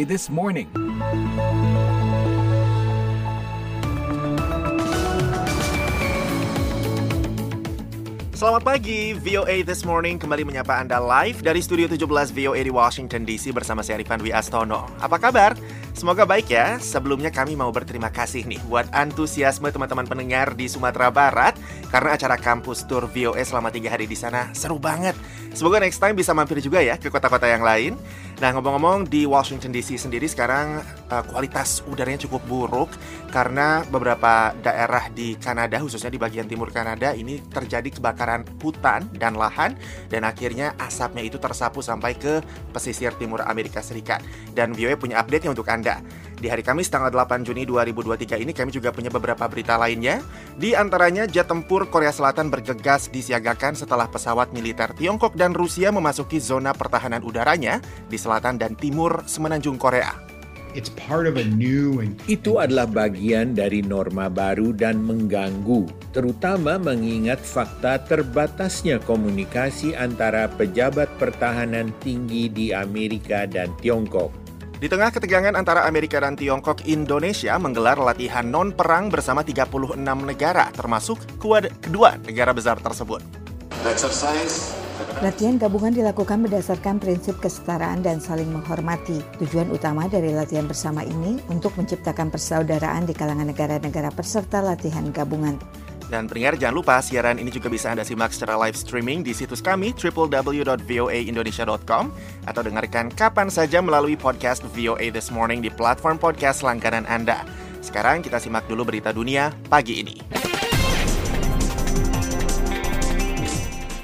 This Morning. Selamat pagi, VOA This Morning kembali menyapa Anda live dari Studio 17 VOA di Washington DC bersama saya Rifan Wi Astono. Apa kabar? Semoga baik ya. Sebelumnya kami mau berterima kasih nih buat antusiasme teman-teman pendengar di Sumatera Barat karena acara kampus tour VOA selama tiga hari di sana seru banget. Semoga next time bisa mampir juga ya ke kota-kota yang lain. Nah ngomong-ngomong di Washington DC sendiri sekarang uh, kualitas udaranya cukup buruk karena beberapa daerah di Kanada khususnya di bagian timur Kanada ini terjadi kebakaran hutan dan lahan dan akhirnya asapnya itu tersapu sampai ke pesisir timur Amerika Serikat. Dan VOA punya update untuk Anda. Di hari Kamis tanggal 8 Juni 2023 ini kami juga punya beberapa berita lainnya. Di antaranya jet tempur Korea Selatan bergegas disiagakan setelah pesawat militer Tiongkok dan Rusia memasuki zona pertahanan udaranya di selatan dan timur semenanjung Korea. Itu adalah bagian dari norma baru dan mengganggu, terutama mengingat fakta terbatasnya komunikasi antara pejabat pertahanan tinggi di Amerika dan Tiongkok. Di tengah ketegangan antara Amerika dan Tiongkok, Indonesia menggelar latihan non-perang bersama 36 negara, termasuk kedua negara besar tersebut. Latihan gabungan dilakukan berdasarkan prinsip kesetaraan dan saling menghormati. Tujuan utama dari latihan bersama ini untuk menciptakan persaudaraan di kalangan negara-negara peserta latihan gabungan. Dan pendengar jangan lupa siaran ini juga bisa Anda simak secara live streaming di situs kami www.voaindonesia.com atau dengarkan kapan saja melalui podcast VOA This Morning di platform podcast langganan Anda. Sekarang kita simak dulu berita dunia pagi ini.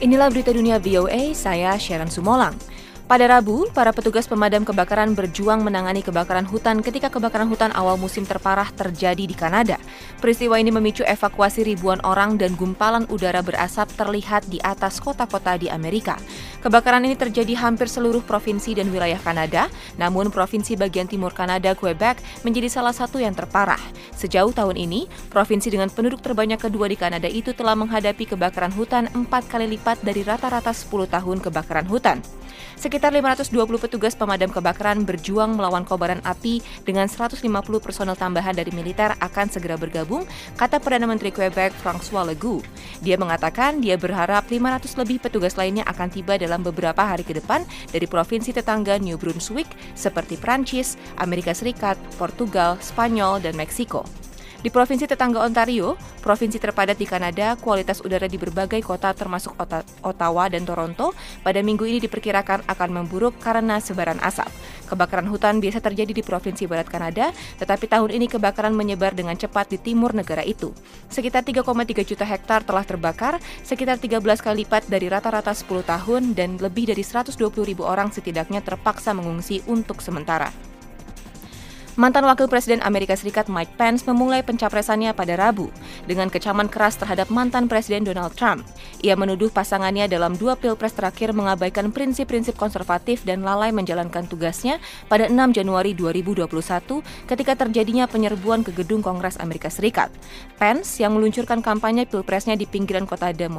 Inilah berita dunia VOA, saya Sharon Sumolang. Pada Rabu, para petugas pemadam kebakaran berjuang menangani kebakaran hutan ketika kebakaran hutan awal musim terparah terjadi di Kanada. Peristiwa ini memicu evakuasi ribuan orang dan gumpalan udara berasap terlihat di atas kota-kota di Amerika. Kebakaran ini terjadi hampir seluruh provinsi dan wilayah Kanada, namun provinsi bagian timur Kanada, Quebec, menjadi salah satu yang terparah. Sejauh tahun ini, provinsi dengan penduduk terbanyak kedua di Kanada itu telah menghadapi kebakaran hutan empat kali lipat dari rata-rata 10 tahun kebakaran hutan. Sekitar 520 petugas pemadam kebakaran berjuang melawan kobaran api dengan 150 personel tambahan dari militer akan segera bergabung, kata Perdana Menteri Quebec François Legault. Dia mengatakan dia berharap 500 lebih petugas lainnya akan tiba dalam beberapa hari ke depan dari provinsi tetangga New Brunswick seperti Prancis, Amerika Serikat, Portugal, Spanyol, dan Meksiko. Di provinsi tetangga Ontario, provinsi terpadat di Kanada, kualitas udara di berbagai kota termasuk Ottawa dan Toronto pada minggu ini diperkirakan akan memburuk karena sebaran asap. Kebakaran hutan biasa terjadi di provinsi barat Kanada, tetapi tahun ini kebakaran menyebar dengan cepat di timur negara itu. Sekitar 3,3 juta hektar telah terbakar, sekitar 13 kali lipat dari rata-rata 10 tahun dan lebih dari 120 ribu orang setidaknya terpaksa mengungsi untuk sementara. Mantan Wakil Presiden Amerika Serikat Mike Pence memulai pencapresannya pada Rabu dengan kecaman keras terhadap mantan Presiden Donald Trump. Ia menuduh pasangannya dalam dua pilpres terakhir mengabaikan prinsip-prinsip konservatif dan lalai menjalankan tugasnya pada 6 Januari 2021 ketika terjadinya penyerbuan ke gedung Kongres Amerika Serikat. Pence yang meluncurkan kampanye pilpresnya di pinggiran kota Des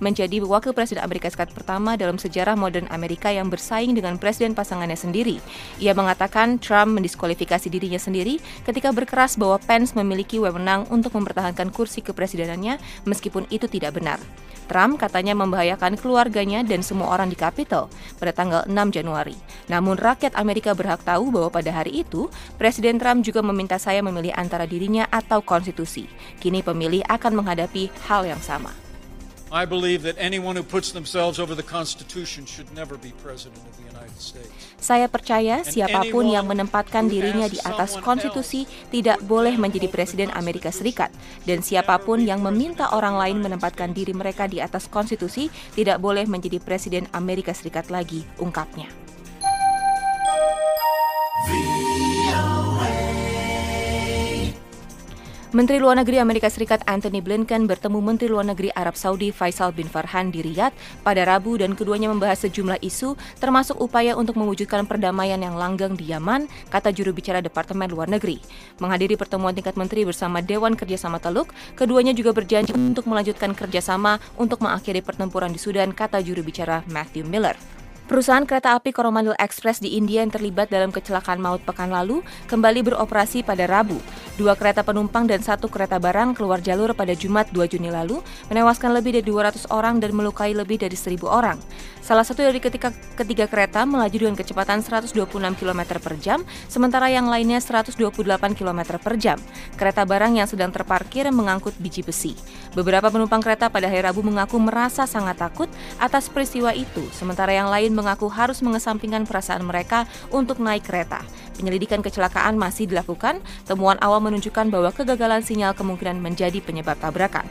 menjadi Wakil Presiden Amerika Serikat pertama dalam sejarah modern Amerika yang bersaing dengan presiden pasangannya sendiri. Ia mengatakan Trump mendiskualifikasi dirinya sendiri ketika berkeras bahwa Pence memiliki wewenang untuk mempertahankan kursi kepresidenannya meskipun itu tidak benar. Trump katanya membahayakan keluarganya dan semua orang di Capitol pada tanggal 6 Januari. Namun rakyat Amerika berhak tahu bahwa pada hari itu, Presiden Trump juga meminta saya memilih antara dirinya atau konstitusi. Kini pemilih akan menghadapi hal yang sama. I believe that anyone who puts themselves over the Constitution should never be president of the United States. Saya percaya siapa pun yang menempatkan dirinya di atas konstitusi tidak boleh menjadi presiden Amerika Serikat dan siapa pun yang meminta orang lain menempatkan diri mereka di atas konstitusi tidak boleh menjadi presiden Amerika Serikat lagi, ungkapnya. Menteri Luar Negeri Amerika Serikat Anthony Blinken bertemu Menteri Luar Negeri Arab Saudi Faisal bin Farhan di Riyadh pada Rabu dan keduanya membahas sejumlah isu termasuk upaya untuk mewujudkan perdamaian yang langgeng di Yaman, kata juru bicara Departemen Luar Negeri. Menghadiri pertemuan tingkat menteri bersama Dewan Kerjasama Teluk, keduanya juga berjanji untuk melanjutkan kerjasama untuk mengakhiri pertempuran di Sudan, kata juru bicara Matthew Miller. Perusahaan kereta api Coromandel Express di India yang terlibat dalam kecelakaan maut pekan lalu kembali beroperasi pada Rabu. Dua kereta penumpang dan satu kereta barang keluar jalur pada Jumat 2 Juni lalu, menewaskan lebih dari 200 orang dan melukai lebih dari 1.000 orang. Salah satu dari ketika ketiga kereta melaju dengan kecepatan 126 km per jam, sementara yang lainnya 128 km per jam. Kereta barang yang sedang terparkir mengangkut biji besi. Beberapa penumpang kereta pada hari Rabu mengaku merasa sangat takut atas peristiwa itu, sementara yang lain mengaku harus mengesampingkan perasaan mereka untuk naik kereta. Penyelidikan kecelakaan masih dilakukan. Temuan awal menunjukkan bahwa kegagalan sinyal kemungkinan menjadi penyebab tabrakan.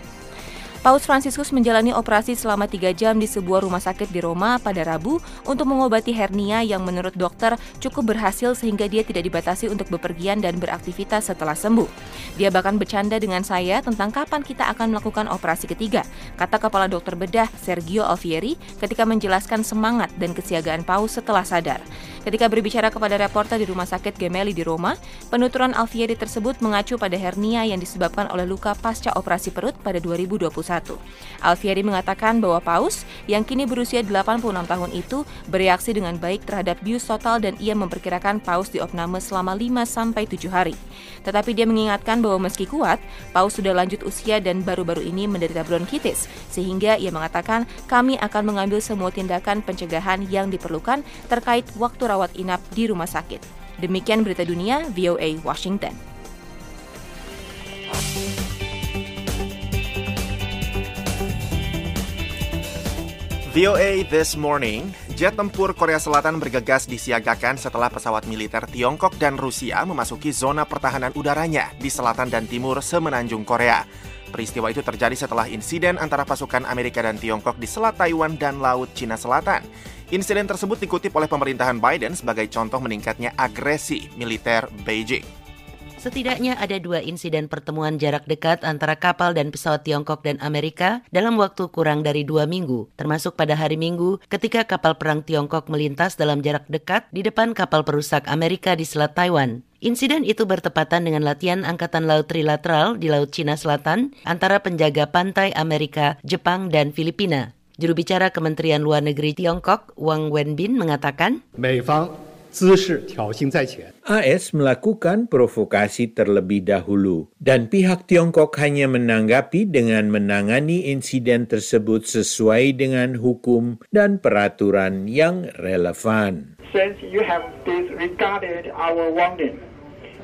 Paus Franciscus menjalani operasi selama tiga jam di sebuah rumah sakit di Roma pada Rabu untuk mengobati hernia yang menurut dokter cukup berhasil sehingga dia tidak dibatasi untuk bepergian dan beraktivitas setelah sembuh. Dia bahkan bercanda dengan saya tentang kapan kita akan melakukan operasi ketiga, kata Kepala Dokter Bedah Sergio Alfieri ketika menjelaskan semangat dan kesiagaan Paus setelah sadar. Ketika berbicara kepada reporter di Rumah Sakit Gemelli di Roma, penuturan Alfieri tersebut mengacu pada hernia yang disebabkan oleh luka pasca operasi perut pada 2021. Alfieri mengatakan bahwa Paus, yang kini berusia 86 tahun itu, bereaksi dengan baik terhadap bius total dan ia memperkirakan Paus diopname selama 5-7 hari. Tetapi dia mengingatkan bahwa meski kuat, Paus sudah lanjut usia dan baru-baru ini menderita bronkitis, sehingga ia mengatakan kami akan mengambil semua tindakan pencegahan yang diperlukan terkait waktu rawat inap di rumah sakit. Demikian berita dunia VOA Washington. VOA This Morning, jet tempur Korea Selatan bergegas disiagakan setelah pesawat militer Tiongkok dan Rusia memasuki zona pertahanan udaranya di selatan dan timur semenanjung Korea. Peristiwa itu terjadi setelah insiden antara pasukan Amerika dan Tiongkok di Selat Taiwan dan Laut Cina Selatan. Insiden tersebut dikutip oleh pemerintahan Biden sebagai contoh meningkatnya agresi militer Beijing. Setidaknya ada dua insiden pertemuan jarak dekat antara kapal dan pesawat Tiongkok dan Amerika dalam waktu kurang dari dua minggu, termasuk pada hari Minggu ketika kapal perang Tiongkok melintas dalam jarak dekat di depan kapal perusak Amerika di Selat Taiwan. Insiden itu bertepatan dengan latihan Angkatan Laut Trilateral di Laut Cina Selatan antara penjaga pantai Amerika, Jepang, dan Filipina. Juru bicara Kementerian Luar Negeri Tiongkok, Wang Wenbin, mengatakan, AS melakukan provokasi terlebih dahulu dan pihak Tiongkok hanya menanggapi dengan menangani insiden tersebut sesuai dengan hukum dan peraturan yang relevan. Since you have disregarded our warning,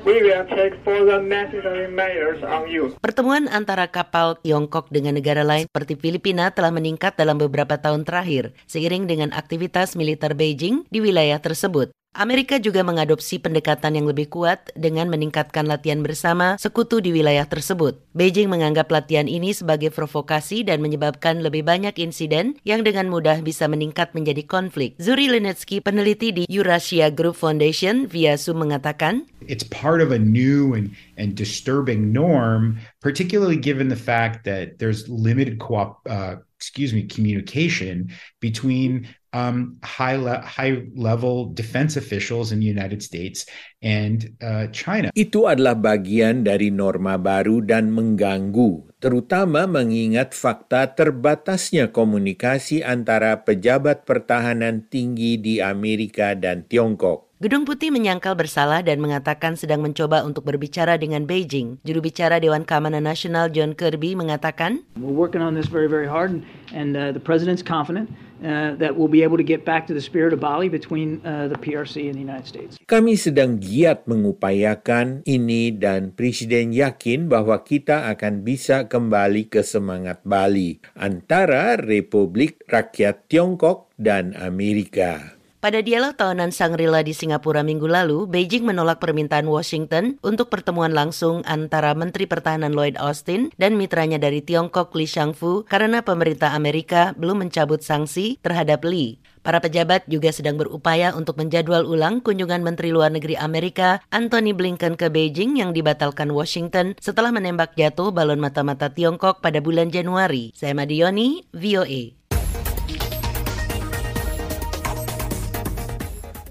We will take further necessary measures on you. Pertemuan antara kapal Tiongkok dengan negara lain seperti Filipina telah meningkat dalam beberapa tahun terakhir, seiring dengan aktivitas militer Beijing di wilayah tersebut. Amerika juga mengadopsi pendekatan yang lebih kuat dengan meningkatkan latihan bersama sekutu di wilayah tersebut. Beijing menganggap latihan ini sebagai provokasi dan menyebabkan lebih banyak insiden yang dengan mudah bisa meningkat menjadi konflik. Zuri Linetsky, peneliti di Eurasia Group Foundation via Zoom mengatakan, It's part of a new and, and disturbing norm, particularly given the fact that there's limited co-op, uh, excuse me, communication between um, high le- high level defense officials in the United States and uh, China. Itu adalah bagian dari norma baru dan mengganggu, terutama mengingat fakta terbatasnya komunikasi antara pejabat pertahanan tinggi di Amerika dan Tiongkok. Gedung Putih menyangkal bersalah dan mengatakan sedang mencoba untuk berbicara dengan Beijing. Juru bicara Dewan Keamanan Nasional John Kirby mengatakan, We're working on this very, very hard, and, and uh, the president's confident uh, that we'll be able to get back to the spirit of Bali between uh, the PRC and the United States. Kami sedang giat mengupayakan ini dan Presiden yakin bahwa kita akan bisa kembali ke semangat Bali antara Republik Rakyat Tiongkok dan Amerika. Pada dialog tahunan Shangri-La di Singapura minggu lalu, Beijing menolak permintaan Washington untuk pertemuan langsung antara Menteri Pertahanan Lloyd Austin dan mitranya dari Tiongkok Li Shangfu karena pemerintah Amerika belum mencabut sanksi terhadap Li. Para pejabat juga sedang berupaya untuk menjadwal ulang kunjungan Menteri Luar Negeri Amerika Anthony Blinken ke Beijing yang dibatalkan Washington setelah menembak jatuh balon mata-mata Tiongkok pada bulan Januari. Saya Madioni, VOA.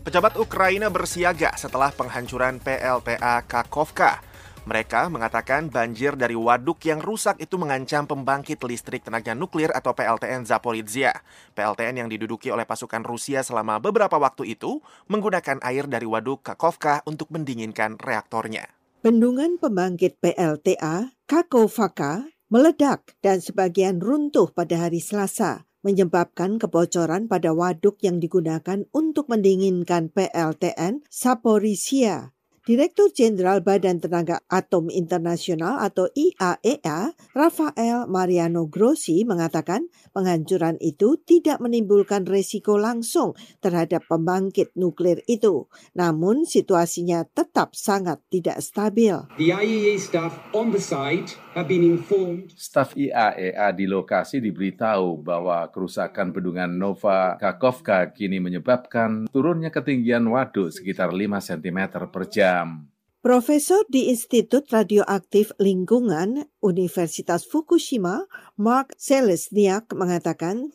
Pejabat Ukraina bersiaga setelah penghancuran PLTA Kakovka. Mereka mengatakan banjir dari waduk yang rusak itu mengancam pembangkit listrik tenaga nuklir atau PLTN Zaporizhia. PLTN yang diduduki oleh pasukan Rusia selama beberapa waktu itu menggunakan air dari waduk Kakovka untuk mendinginkan reaktornya. Bendungan pembangkit PLTA Kakovka meledak dan sebagian runtuh pada hari Selasa, menyebabkan kebocoran pada waduk yang digunakan untuk mendinginkan PLTN Zaporizhia Direktur Jenderal Badan Tenaga Atom Internasional atau IAEA, e Rafael Mariano Grossi mengatakan penghancuran itu tidak menimbulkan resiko langsung terhadap pembangkit nuklir itu. Namun situasinya tetap sangat tidak stabil. The IAEA staff on the site have been informed. Staf IAEA e di lokasi diberitahu bahwa kerusakan bendungan Nova Kakovka kini menyebabkan turunnya ketinggian waduk sekitar 5 cm per jam Profesor di Institut Radioaktif Lingkungan Universitas Fukushima, Mark Selesniak mengatakan,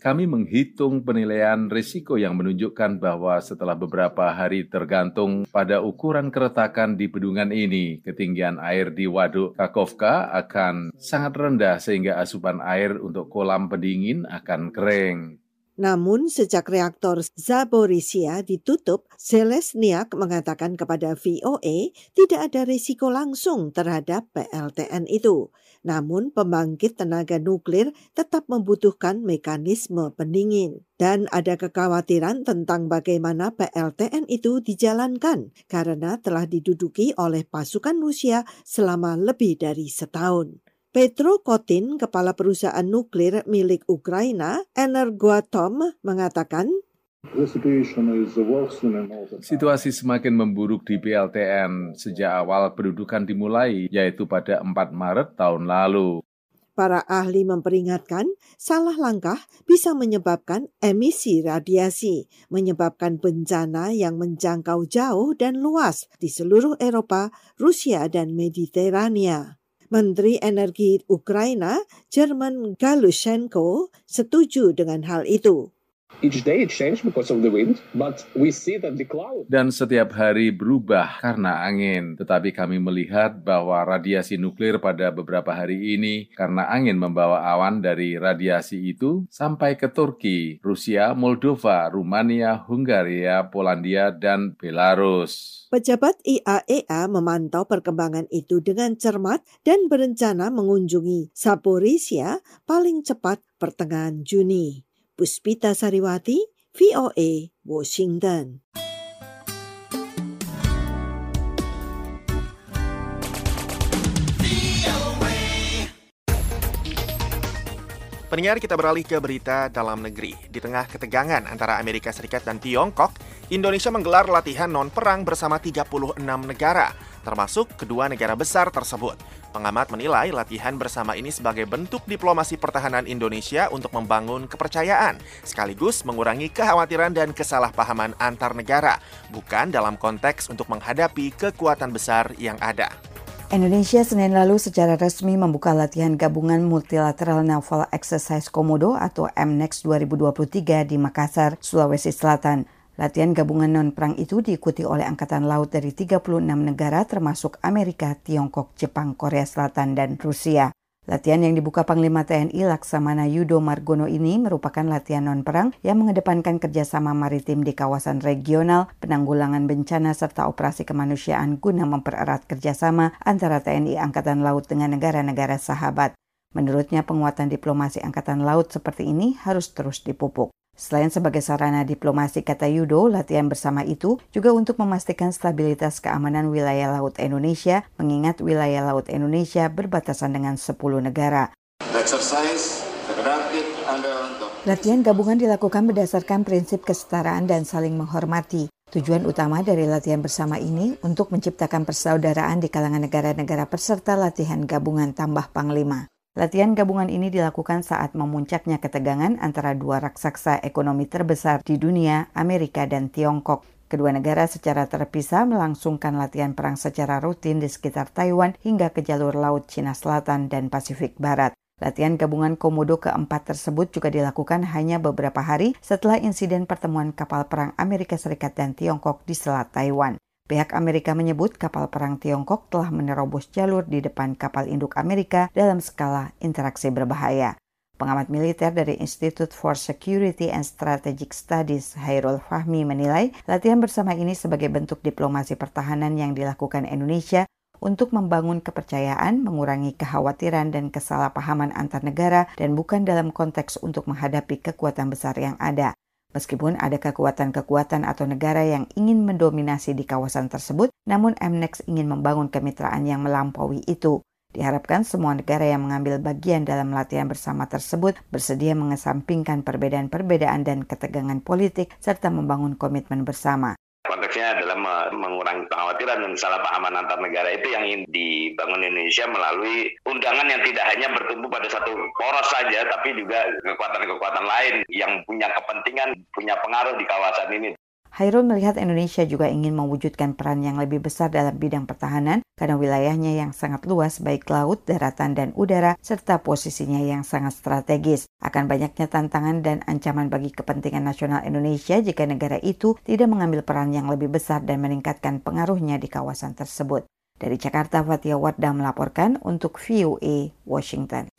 kami menghitung penilaian risiko yang menunjukkan bahwa setelah beberapa hari tergantung pada ukuran keretakan di bendungan ini, ketinggian air di Waduk Kakovka akan sangat rendah sehingga asupan air untuk kolam pendingin akan kering. Namun sejak reaktor Zaporizhia ditutup, Selesniak mengatakan kepada VOA tidak ada risiko langsung terhadap PLTN itu. Namun pembangkit tenaga nuklir tetap membutuhkan mekanisme pendingin. Dan ada kekhawatiran tentang bagaimana PLTN itu dijalankan karena telah diduduki oleh pasukan Rusia selama lebih dari setahun. Petro Kotin, kepala perusahaan nuklir milik Ukraina, Energoatom, mengatakan, Situasi semakin memburuk di PLTN sejak awal pendudukan dimulai, yaitu pada 4 Maret tahun lalu. Para ahli memperingatkan, salah langkah bisa menyebabkan emisi radiasi, menyebabkan bencana yang menjangkau jauh dan luas di seluruh Eropa, Rusia, dan Mediterania. Menteri Energi Ukraina, German Galushenko, setuju dengan hal itu. Dan setiap hari berubah karena angin. Tetapi kami melihat bahwa radiasi nuklir pada beberapa hari ini karena angin membawa awan dari radiasi itu sampai ke Turki, Rusia, Moldova, Rumania, Hungaria, Polandia, dan Belarus. Pejabat IAEA e memantau perkembangan itu dengan cermat dan berencana mengunjungi Saporisia paling cepat pertengahan Juni. Puspita Sariwati, VOA, Washington. Pendengar kita beralih ke berita dalam negeri. Di tengah ketegangan antara Amerika Serikat dan Tiongkok, Indonesia menggelar latihan non-perang bersama 36 negara, termasuk kedua negara besar tersebut. Pengamat menilai latihan bersama ini sebagai bentuk diplomasi pertahanan Indonesia untuk membangun kepercayaan, sekaligus mengurangi kekhawatiran dan kesalahpahaman antar negara, bukan dalam konteks untuk menghadapi kekuatan besar yang ada. Indonesia Senin lalu secara resmi membuka latihan gabungan Multilateral Naval Exercise Komodo atau MNEX 2023 di Makassar, Sulawesi Selatan. Latihan gabungan non-perang itu diikuti oleh Angkatan Laut dari 36 negara termasuk Amerika, Tiongkok, Jepang, Korea Selatan, dan Rusia. Latihan yang dibuka Panglima TNI Laksamana Yudo Margono ini merupakan latihan non-perang yang mengedepankan kerjasama maritim di kawasan regional, penanggulangan bencana, serta operasi kemanusiaan guna mempererat kerjasama antara TNI Angkatan Laut dengan negara-negara sahabat. Menurutnya penguatan diplomasi Angkatan Laut seperti ini harus terus dipupuk. Selain sebagai sarana diplomasi kata Yudo, latihan bersama itu juga untuk memastikan stabilitas keamanan wilayah laut Indonesia, mengingat wilayah laut Indonesia berbatasan dengan 10 negara. Latihan gabungan dilakukan berdasarkan prinsip kesetaraan dan saling menghormati. Tujuan utama dari latihan bersama ini untuk menciptakan persaudaraan di kalangan negara-negara peserta latihan gabungan tambah Panglima. Latihan gabungan ini dilakukan saat memuncaknya ketegangan antara dua raksasa ekonomi terbesar di dunia, Amerika dan Tiongkok. Kedua negara secara terpisah melangsungkan latihan perang secara rutin di sekitar Taiwan hingga ke jalur laut Cina Selatan dan Pasifik Barat. Latihan gabungan Komodo keempat tersebut juga dilakukan hanya beberapa hari setelah insiden pertemuan kapal perang Amerika Serikat dan Tiongkok di Selat Taiwan. Pihak Amerika menyebut kapal perang Tiongkok telah menerobos jalur di depan kapal induk Amerika dalam skala interaksi berbahaya. Pengamat militer dari Institute for Security and Strategic Studies, Hairul Fahmi menilai latihan bersama ini sebagai bentuk diplomasi pertahanan yang dilakukan Indonesia untuk membangun kepercayaan, mengurangi kekhawatiran dan kesalahpahaman antar negara, dan bukan dalam konteks untuk menghadapi kekuatan besar yang ada. Meskipun ada kekuatan-kekuatan atau negara yang ingin mendominasi di kawasan tersebut, namun MNEX ingin membangun kemitraan yang melampaui itu. Diharapkan semua negara yang mengambil bagian dalam latihan bersama tersebut bersedia mengesampingkan perbedaan-perbedaan dan ketegangan politik serta membangun komitmen bersama. Konteksnya mengurangi kekhawatiran dan salah pahaman antar negara itu yang ingin dibangun Indonesia melalui undangan yang tidak hanya bertumbuh pada satu poros saja, tapi juga kekuatan-kekuatan lain yang punya kepentingan, punya pengaruh di kawasan ini. Hairul melihat Indonesia juga ingin mewujudkan peran yang lebih besar dalam bidang pertahanan karena wilayahnya yang sangat luas baik laut, daratan, dan udara serta posisinya yang sangat strategis. Akan banyaknya tantangan dan ancaman bagi kepentingan nasional Indonesia jika negara itu tidak mengambil peran yang lebih besar dan meningkatkan pengaruhnya di kawasan tersebut. Dari Jakarta, Fatia Wardah melaporkan untuk VOA Washington.